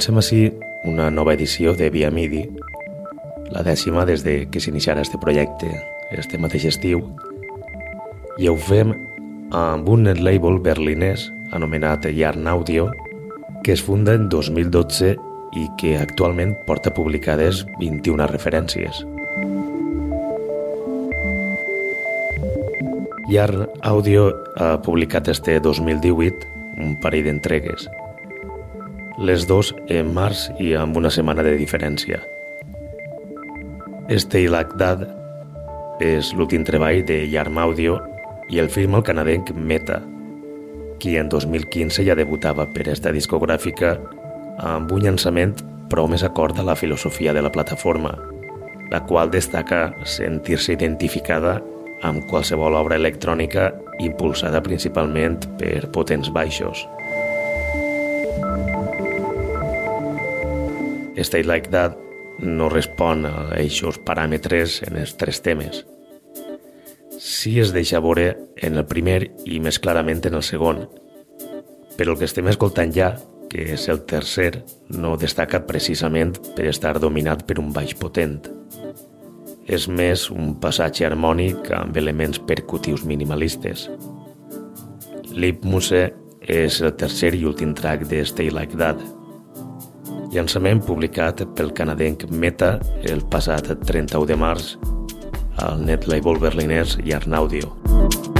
Comencem així una nova edició de Via Midi, la dècima des de que s'iniciarà este projecte, este mateix estiu, i ho fem amb un net label berlinès anomenat Yarn Audio, que es funda en 2012 i que actualment porta publicades 21 referències. Yarn Audio ha publicat este 2018 un parell d'entregues, les dos en març i amb una setmana de diferència. Stay Like That és l'últim treball de Yarm Audio i el film el canadenc Meta, qui en 2015 ja debutava per esta discogràfica amb un llançament prou més acord a la filosofia de la plataforma, la qual destaca sentir-se identificada amb qualsevol obra electrònica impulsada principalment per potents baixos. State Like That no respon a aquests paràmetres en els tres temes. Sí es deixa veure en el primer i més clarament en el segon, però el que estem escoltant ja, que és el tercer, no destaca precisament per estar dominat per un baix potent. És més un passatge harmònic amb elements percutius minimalistes. Lip Muse és el tercer i últim track de Stay Like That, llançament publicat pel canadenc Meta el passat 31 de març al net label berlinès Yarn Audio. d'un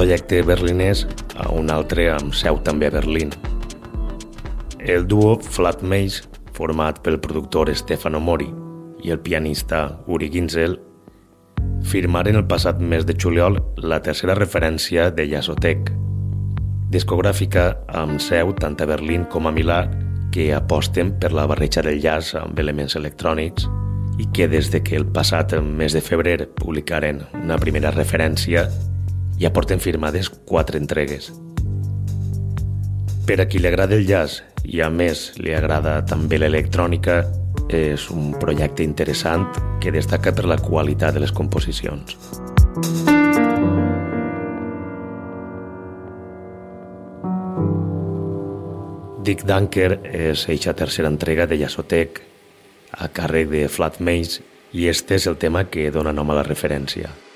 projecte berlinès a un altre amb seu també a Berlín. El duo Flat Maze, format pel productor Stefano Mori i el pianista Uri Ginzel, firmaren el passat mes de juliol la tercera referència de Jazzotech, discogràfica amb seu tant a Berlín com a Milà que aposten per la barreja del jazz amb elements electrònics i que des de que el passat mes de febrer publicaren una primera referència ja porten firmades quatre entregues. Per a qui li agrada el jazz i a més li agrada també l'electrònica, és un projecte interessant que destaca per la qualitat de les composicions. Dick Dunker és eixa tercera entrega de Jazzotech a càrrec de Flat Maze i este és el tema que dona nom a la referència.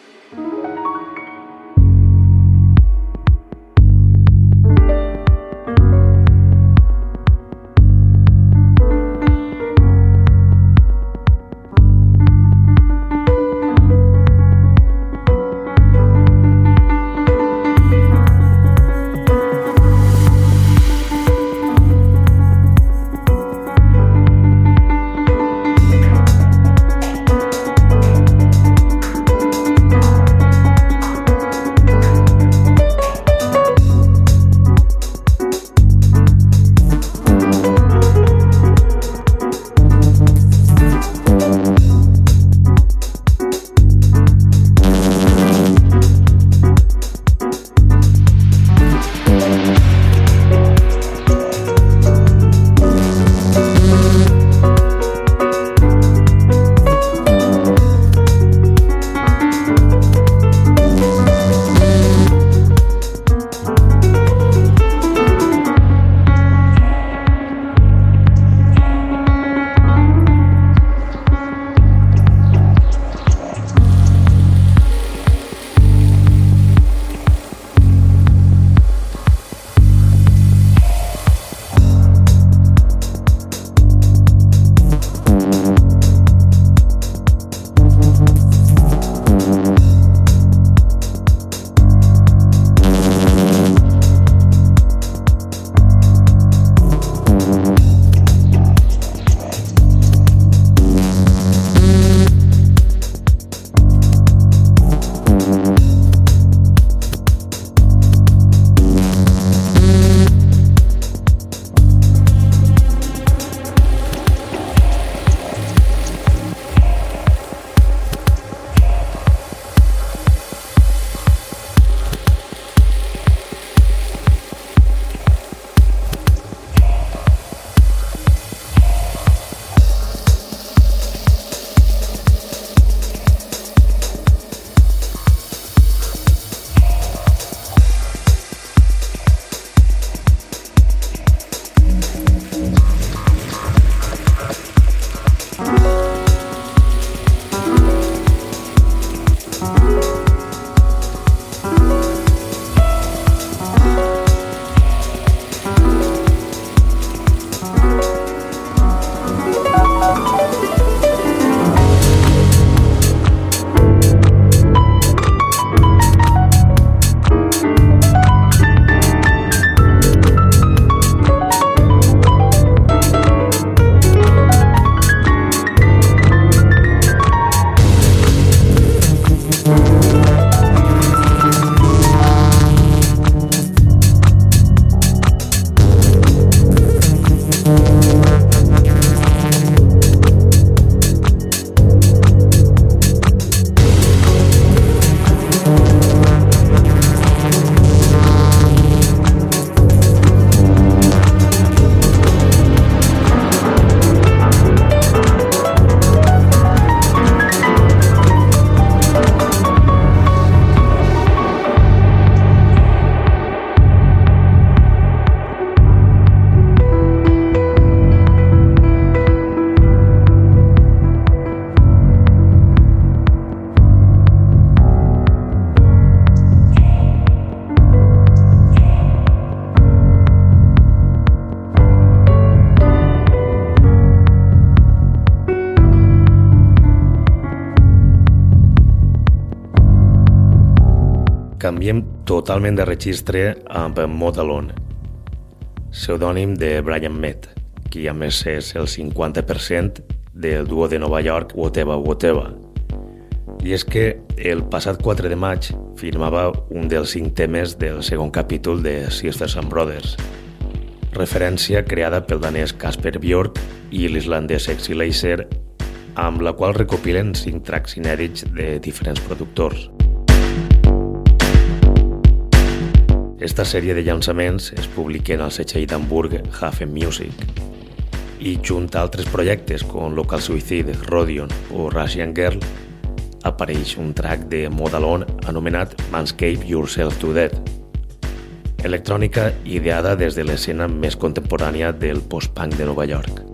Totalment de registre amb Modalon, pseudònim de Brian Met, qui a més és el 50% del duo de Nova York Whatever Whatever. I és que el passat 4 de maig firmava un dels cinc temes del segon capítol de Sisters and Brothers, referència creada pel danès Casper Björk i l'islandès Sexy amb la qual recopilen cinc tracks inèdits de diferents productors. Esta sèrie de llançaments es publiquen al setxell d'Hamburg Hafen Music i junt a altres projectes com Local Suicide, Rodion o Russian Girl apareix un track de Modalon anomenat Manscape Yourself to Death, electrònica ideada des de l'escena més contemporània del post-punk de Nova York.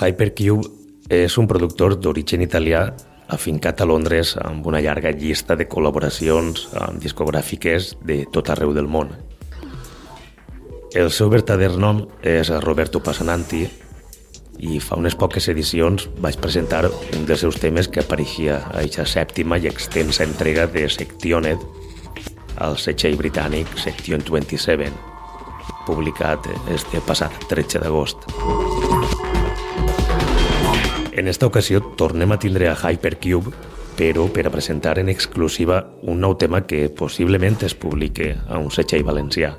Hypercube és un productor d'origen italià afincat a Londres amb una llarga llista de col·laboracions amb discogràfiques de tot arreu del món. El seu verdader nom és Roberto Passananti i fa unes poques edicions vaig presentar un dels seus temes que apareixia a aquesta sèptima i extensa entrega de Sectioned al setxell britànic Section 27, publicat este passat 13 d'agost. En esta ocasió tornem a tindre a Hypercube, però per a presentar en exclusiva un nou tema que possiblement es publique a un setxell valencià.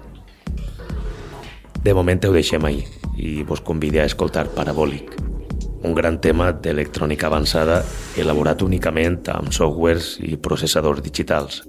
De moment ho deixem ahir i vos convide a escoltar Parabolic, un gran tema d'electrònica avançada elaborat únicament amb softwares i processadors digitals.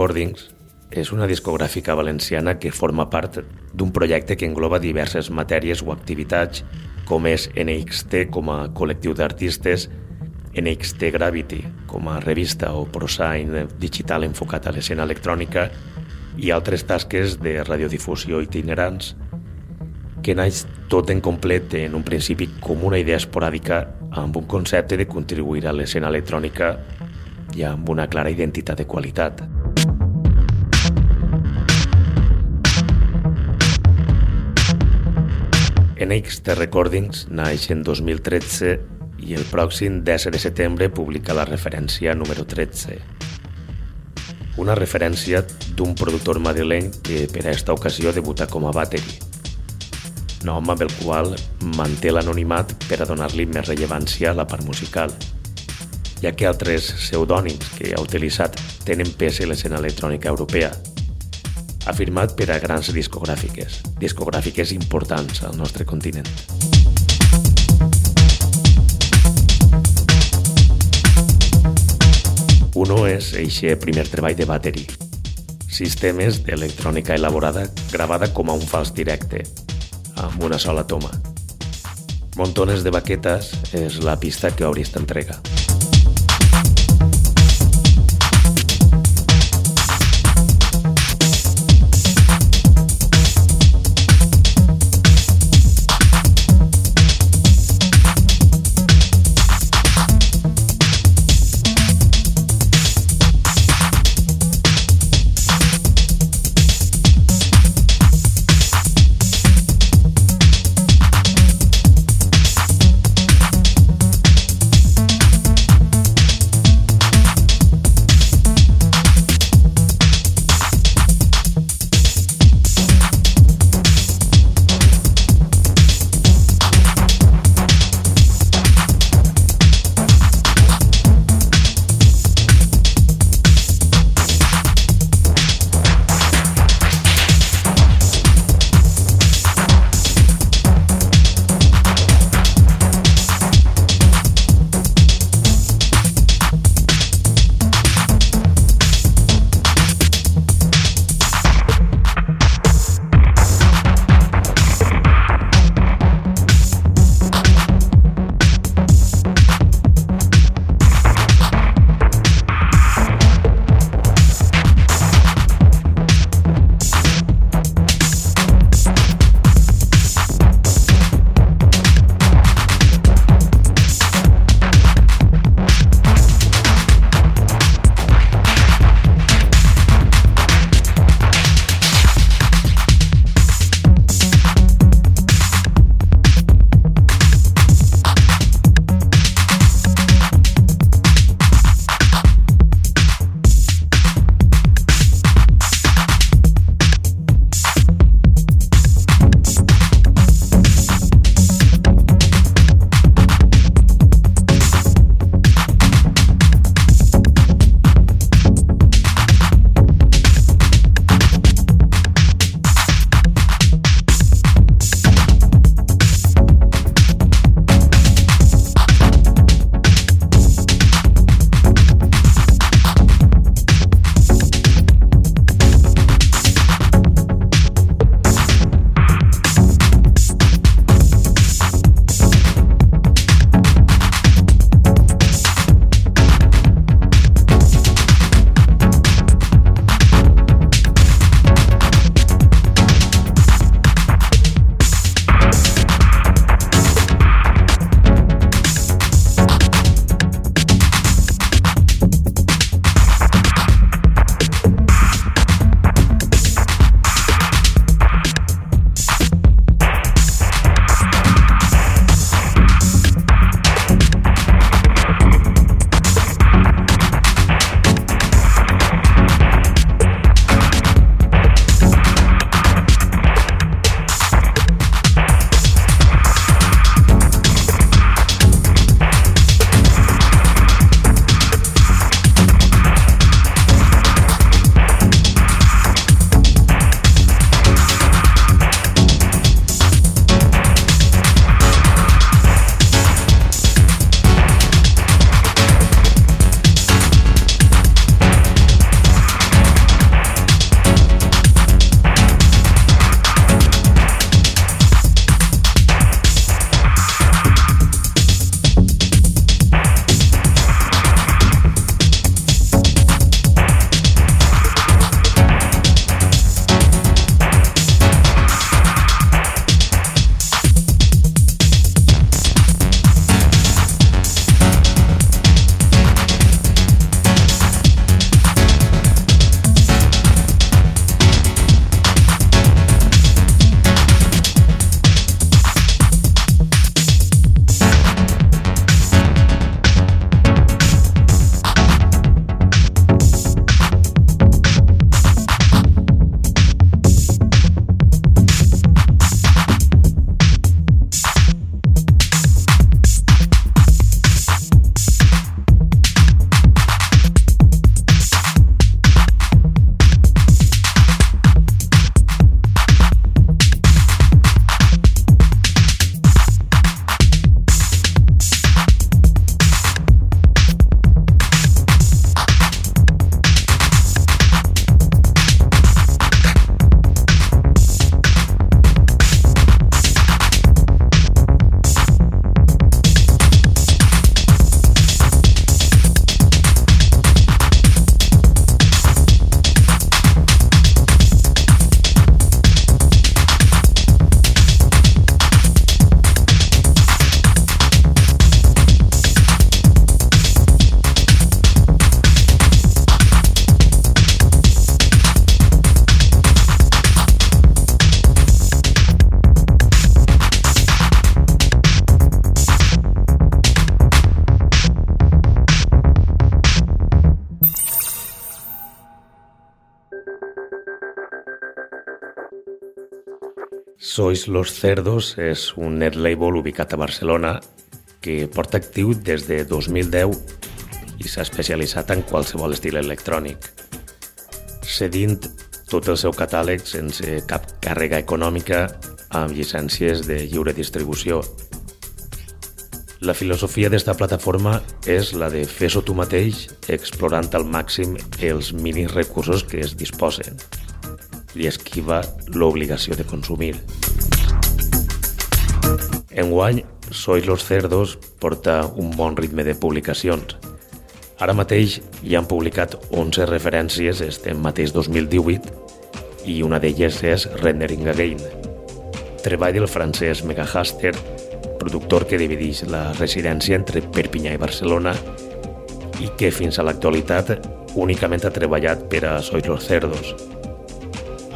Recordings és una discogràfica valenciana que forma part d'un projecte que engloba diverses matèries o activitats com és NXT com a col·lectiu d'artistes, NXT Gravity com a revista o prosain digital enfocat a l'escena electrònica i altres tasques de radiodifusió itinerants que naix tot en complet en un principi com una idea esporàdica amb un concepte de contribuir a l'escena electrònica i amb una clara identitat de qualitat. NX The Recordings naix en 2013 i el pròxim 10 de setembre publica la referència número 13. Una referència d'un productor madrileny que per a aquesta ocasió debuta com a Battery, nom amb el qual manté l'anonimat per a donar-li més rellevància a la part musical, ja que altres pseudònims que ha utilitzat tenen pes a l'escena electrònica europea, ha firmat per a grans discogràfiques, discogràfiques importants al nostre continent. Uno és eixe primer treball de Battery, sistemes d'electrònica elaborada gravada com a un fals directe, amb una sola toma. Montones de baquetes és la pista que obri esta entrega. Sois Los Cerdos és un net label ubicat a Barcelona que porta actiu des de 2010 i s'ha especialitzat en qualsevol estil electrònic, cedint tot el seu catàleg sense cap càrrega econòmica amb llicències de lliure distribució. La filosofia d'esta plataforma és la de fer-ho tu mateix explorant al màxim els minis recursos que es disposen li esquiva l'obligació de consumir. Enguany, Sois los Cerdos porta un bon ritme de publicacions. Ara mateix hi han publicat 11 referències este mateix 2018 i una d'elles és Rendering Again. Treball del francès Megahaster, productor que divideix la residència entre Perpinyà i Barcelona i que fins a l'actualitat únicament ha treballat per a Sois los Cerdos.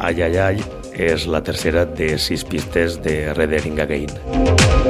Ay Ay Ay és la tercera de sis pistes de Redering Again.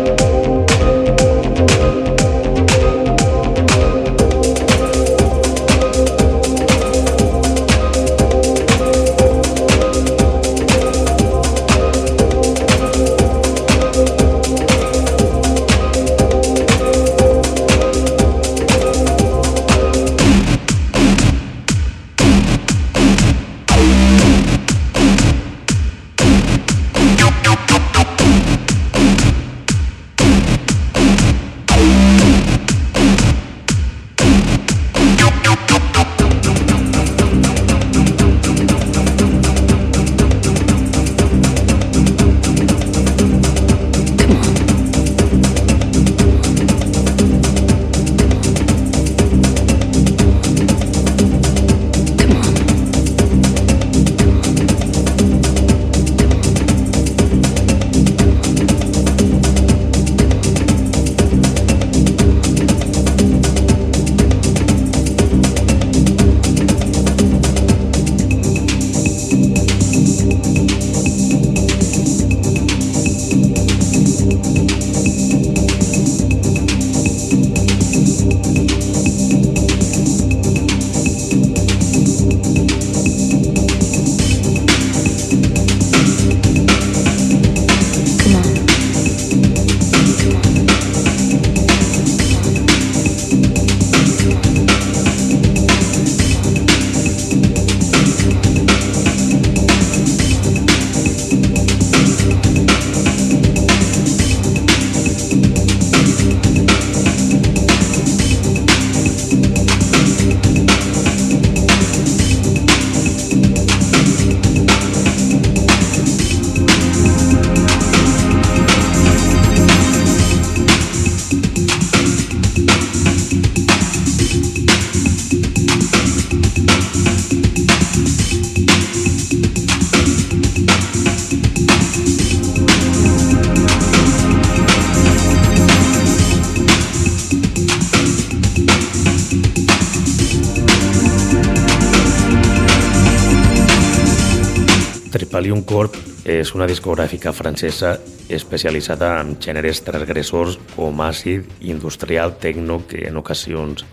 Tripalium Corp és una discogràfica francesa especialitzada en gèneres transgressors com àcid, industrial, tecno, que en ocasions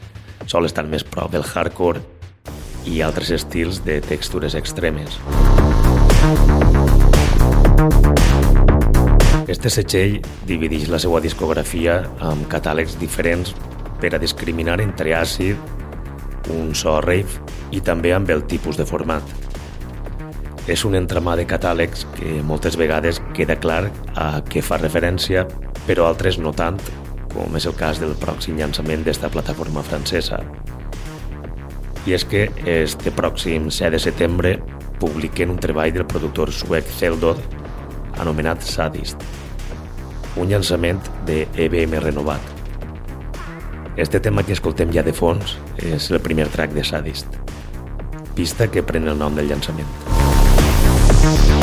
sol estar més prop del hardcore i altres estils de textures extremes. Este setxell divideix la seva discografia amb catàlegs diferents per a discriminar entre àcid, un so rave i també amb el tipus de format és un entramà de catàlegs que moltes vegades queda clar a què fa referència, però altres no tant, com és el cas del pròxim llançament d'esta plataforma francesa. I és que este pròxim 7 de setembre publiquen un treball del productor suec Celdod anomenat Sadist, un llançament de EBM renovat. Este tema que escoltem ja de fons és el primer track de Sadist, pista que pren el nom del llançament. Don't know.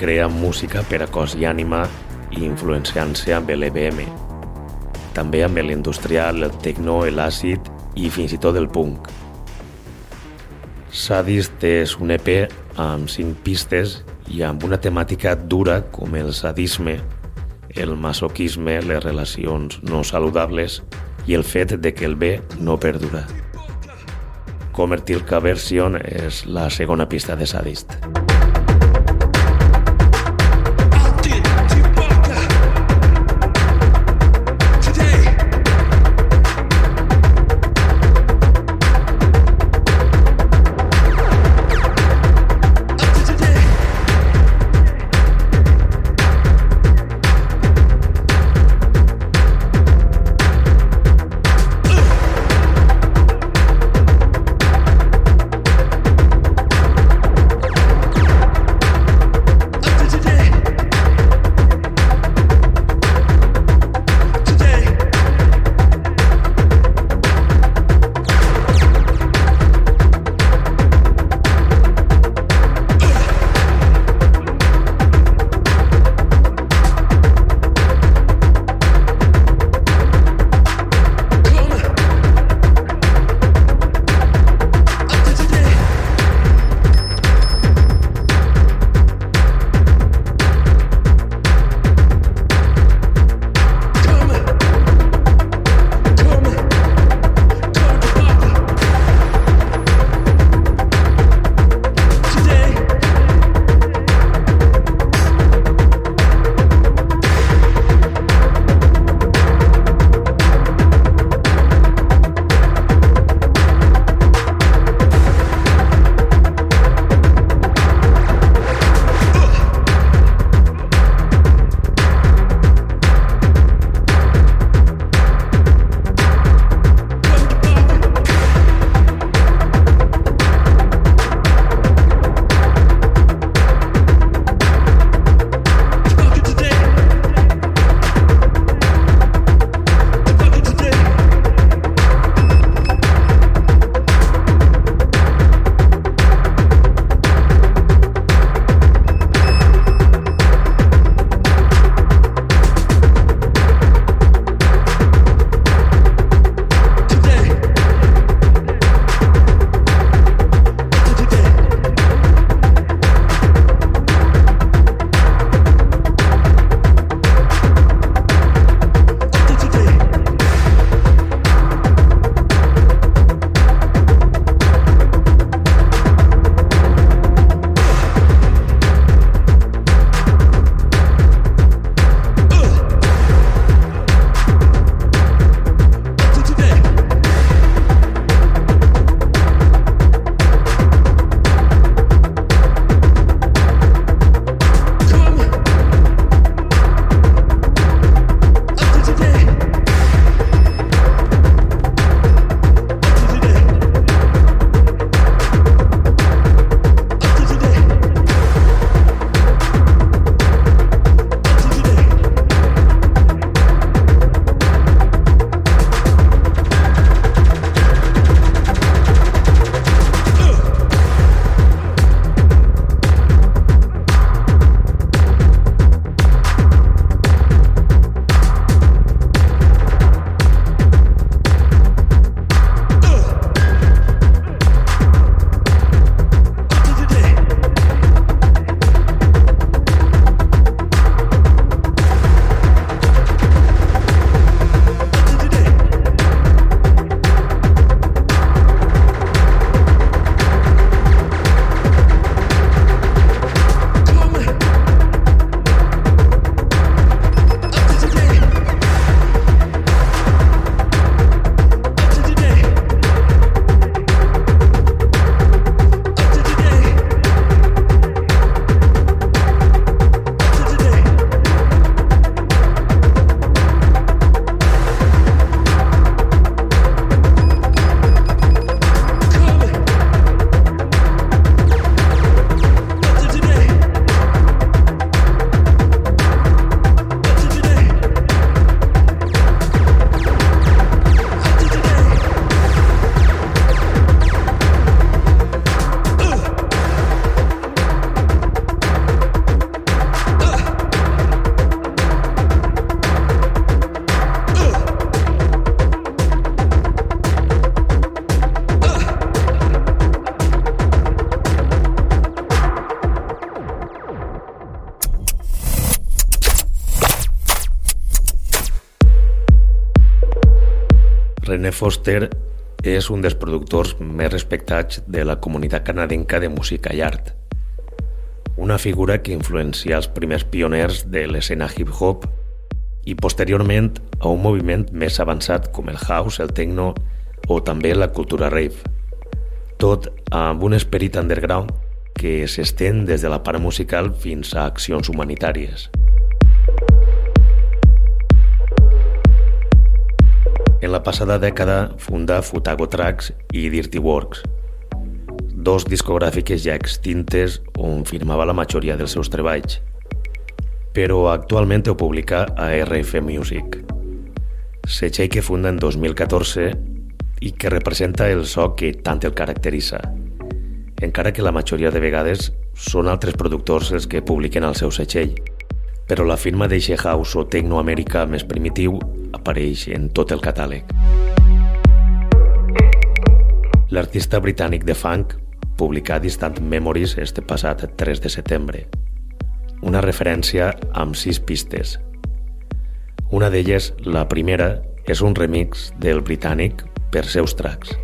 Crea música per a cos i ànima i influenciant-se amb l'EBM, també amb l'industrial, el techno, l'àcid i fins i tot el punk. Sadist és un EP amb cinc pistes i amb una temàtica dura com el sadisme, el masoquisme, les relacions no saludables i el fet de que el bé no perdura. Comertil Version és la segona pista de Sadist. René Foster és un dels productors més respectats de la comunitat canadenca de música i art. Una figura que influencia els primers pioners de l'escena hip-hop i posteriorment a un moviment més avançat com el house, el techno o també la cultura rave. Tot amb un esperit underground que s'estén des de la part musical fins a accions humanitàries. En la passada dècada funda Futago Tracks i Dirty Works, dos discogràfiques ja extintes on firmava la majoria dels seus treballs, però actualment ho publica a RF Music. Setxell que funda en 2014 i que representa el so que tant el caracteritza, encara que la majoria de vegades són altres productors els que publiquen el seu setxell, però la firma d'eixe house o tecnoamèrica més primitiu apareix en tot el catàleg. L'artista britànic de funk publicà Distant Memories este passat 3 de setembre, una referència amb sis pistes. Una d'elles, la primera, és un remix del britànic per seus tracks.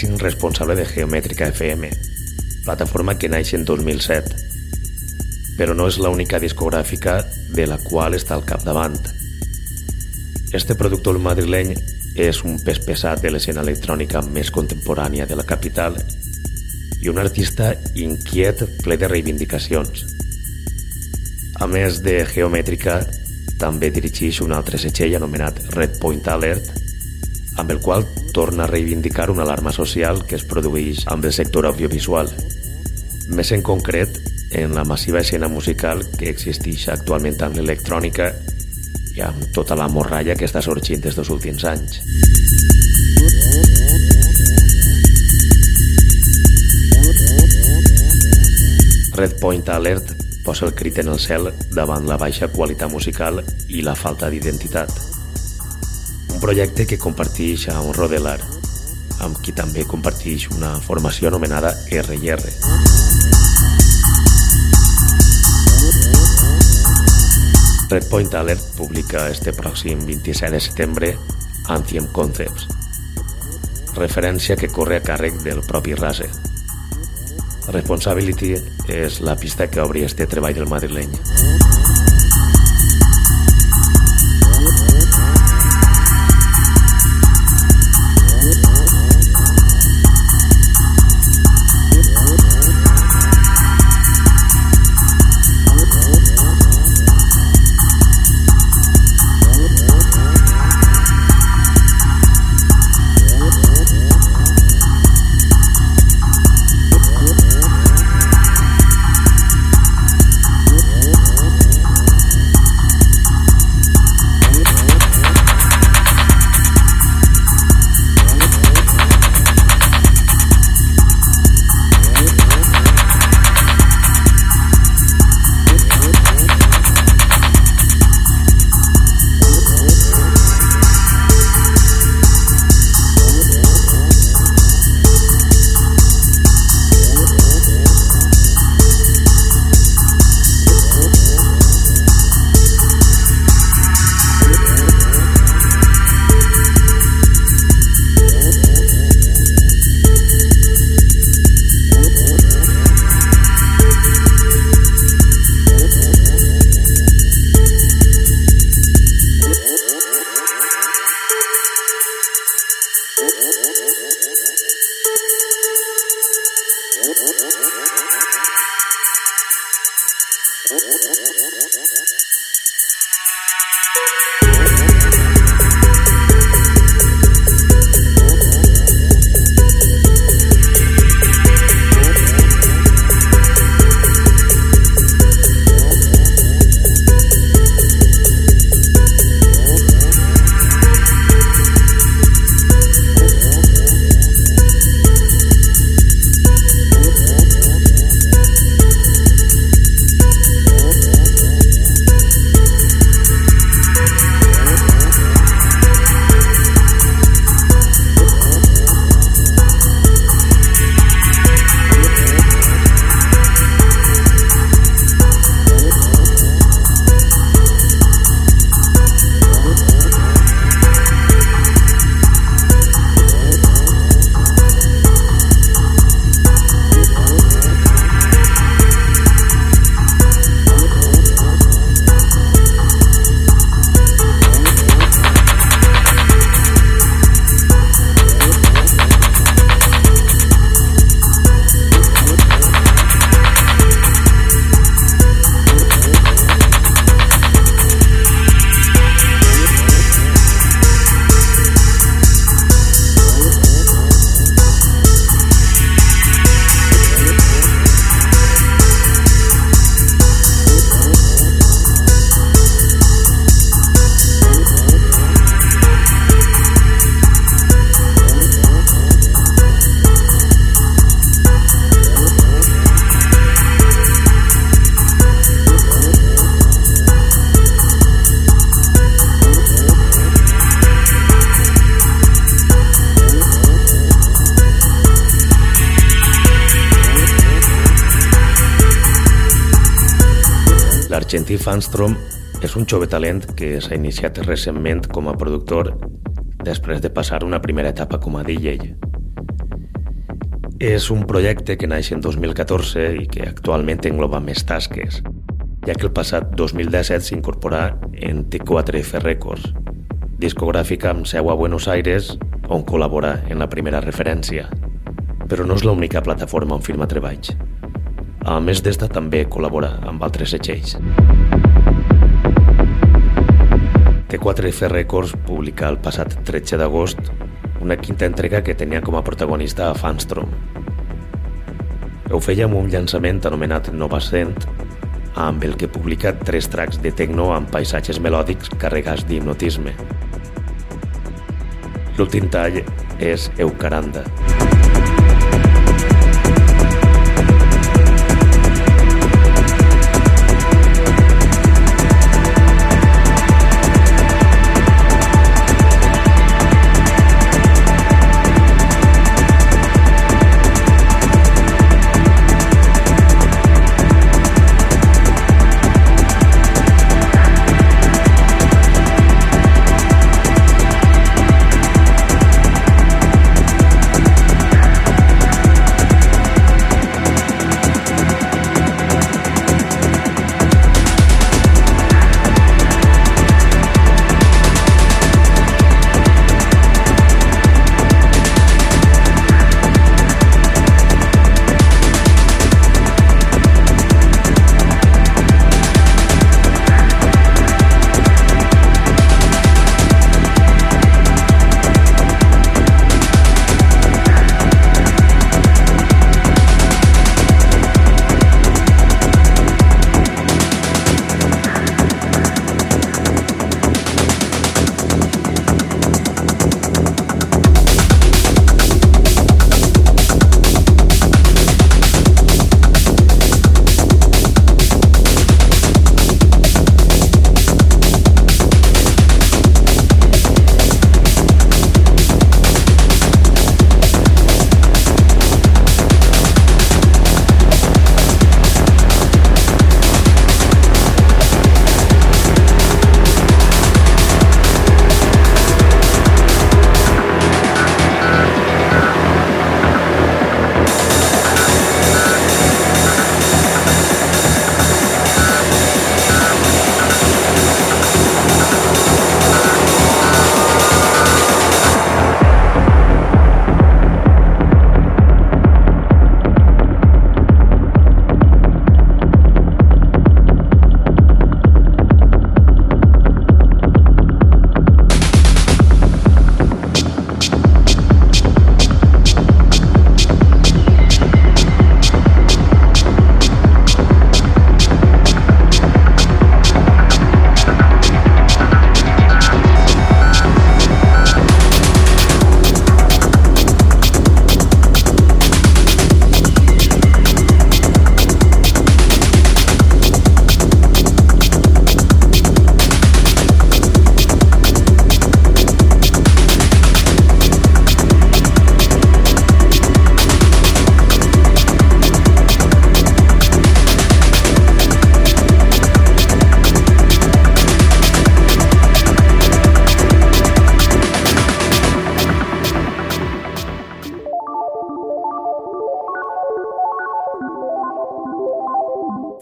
Màxim responsable de Geomètrica FM, plataforma que naix en 2007, però no és l'única discogràfica de la qual està al capdavant. Este productor madrileny és un pes pesat de l'escena electrònica més contemporània de la capital i un artista inquiet ple de reivindicacions. A més de Geomètrica, també dirigeix un altre setxell anomenat Red Point Alert, amb el qual torna a reivindicar una alarma social que es produeix amb el sector audiovisual. Més en concret, en la massiva escena musical que existeix actualment amb l'electrònica i amb tota la morralla que està sorgint des dels últims anys. Red Point Alert posa el crit en el cel davant la baixa qualitat musical i la falta d'identitat. Un projecte que comparteix amb Rodelar, amb qui també comparteix una formació anomenada R&R. Redpoint Alert publica este pròxim 27 de setembre Anthem Concepts, referència que corre a càrrec del propi Rase. Responsibility és la pista que obri este treball del madrileny. Fanstrom és un jove talent que s'ha iniciat recentment com a productor després de passar una primera etapa com a DJ. És un projecte que naix en 2014 i que actualment engloba més tasques, ja que el passat 2017 s'incorporà en T4F Records, discogràfica amb seu a Buenos Aires, on col·labora en la primera referència. Però no és l'única plataforma on firma treballs. A més d'esta, també col·labora amb altres setxells. T4F Records publica el passat 13 d'agost una quinta entrega que tenia com a protagonista a Fanstrom. Ho feia amb un llançament anomenat Nova Cent, amb el que publica tres tracks de techno amb paisatges melòdics carregats d'hipnotisme. L'últim tall és Eucaranda. Eucaranda.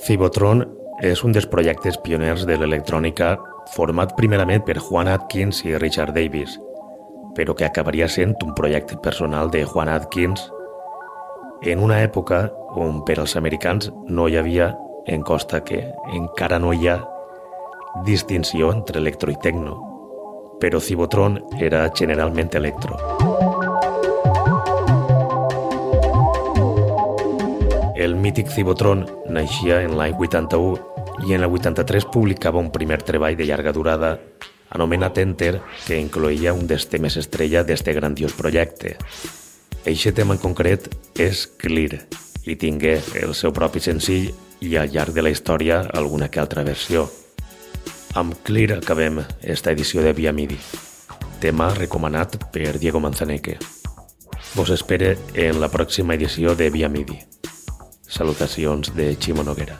Cibotron és un dels projectes pioners de l'electrònica format primerament per Juan Atkins i Richard Davis, però que acabaria sent un projecte personal de Juan Atkins en una època on per als americans no hi havia, en costa que encara no hi ha, distinció entre electro i tecno, però Cibotron era generalment electro. El mític Cibotron naixia en l'any 81 i en el 83 publicava un primer treball de llarga durada anomenat Enter, que incloïa un dels temes estrella d'este grandiós projecte. Eixe tema en concret és Clear i tingué el seu propi senzill i al llarg de la història alguna que altra versió. Amb Clear acabem esta edició de Via Midi. Tema recomanat per Diego Manzaneque. Vos espere en la pròxima edició de Via Midi. Salutacions de Ximo Noguera.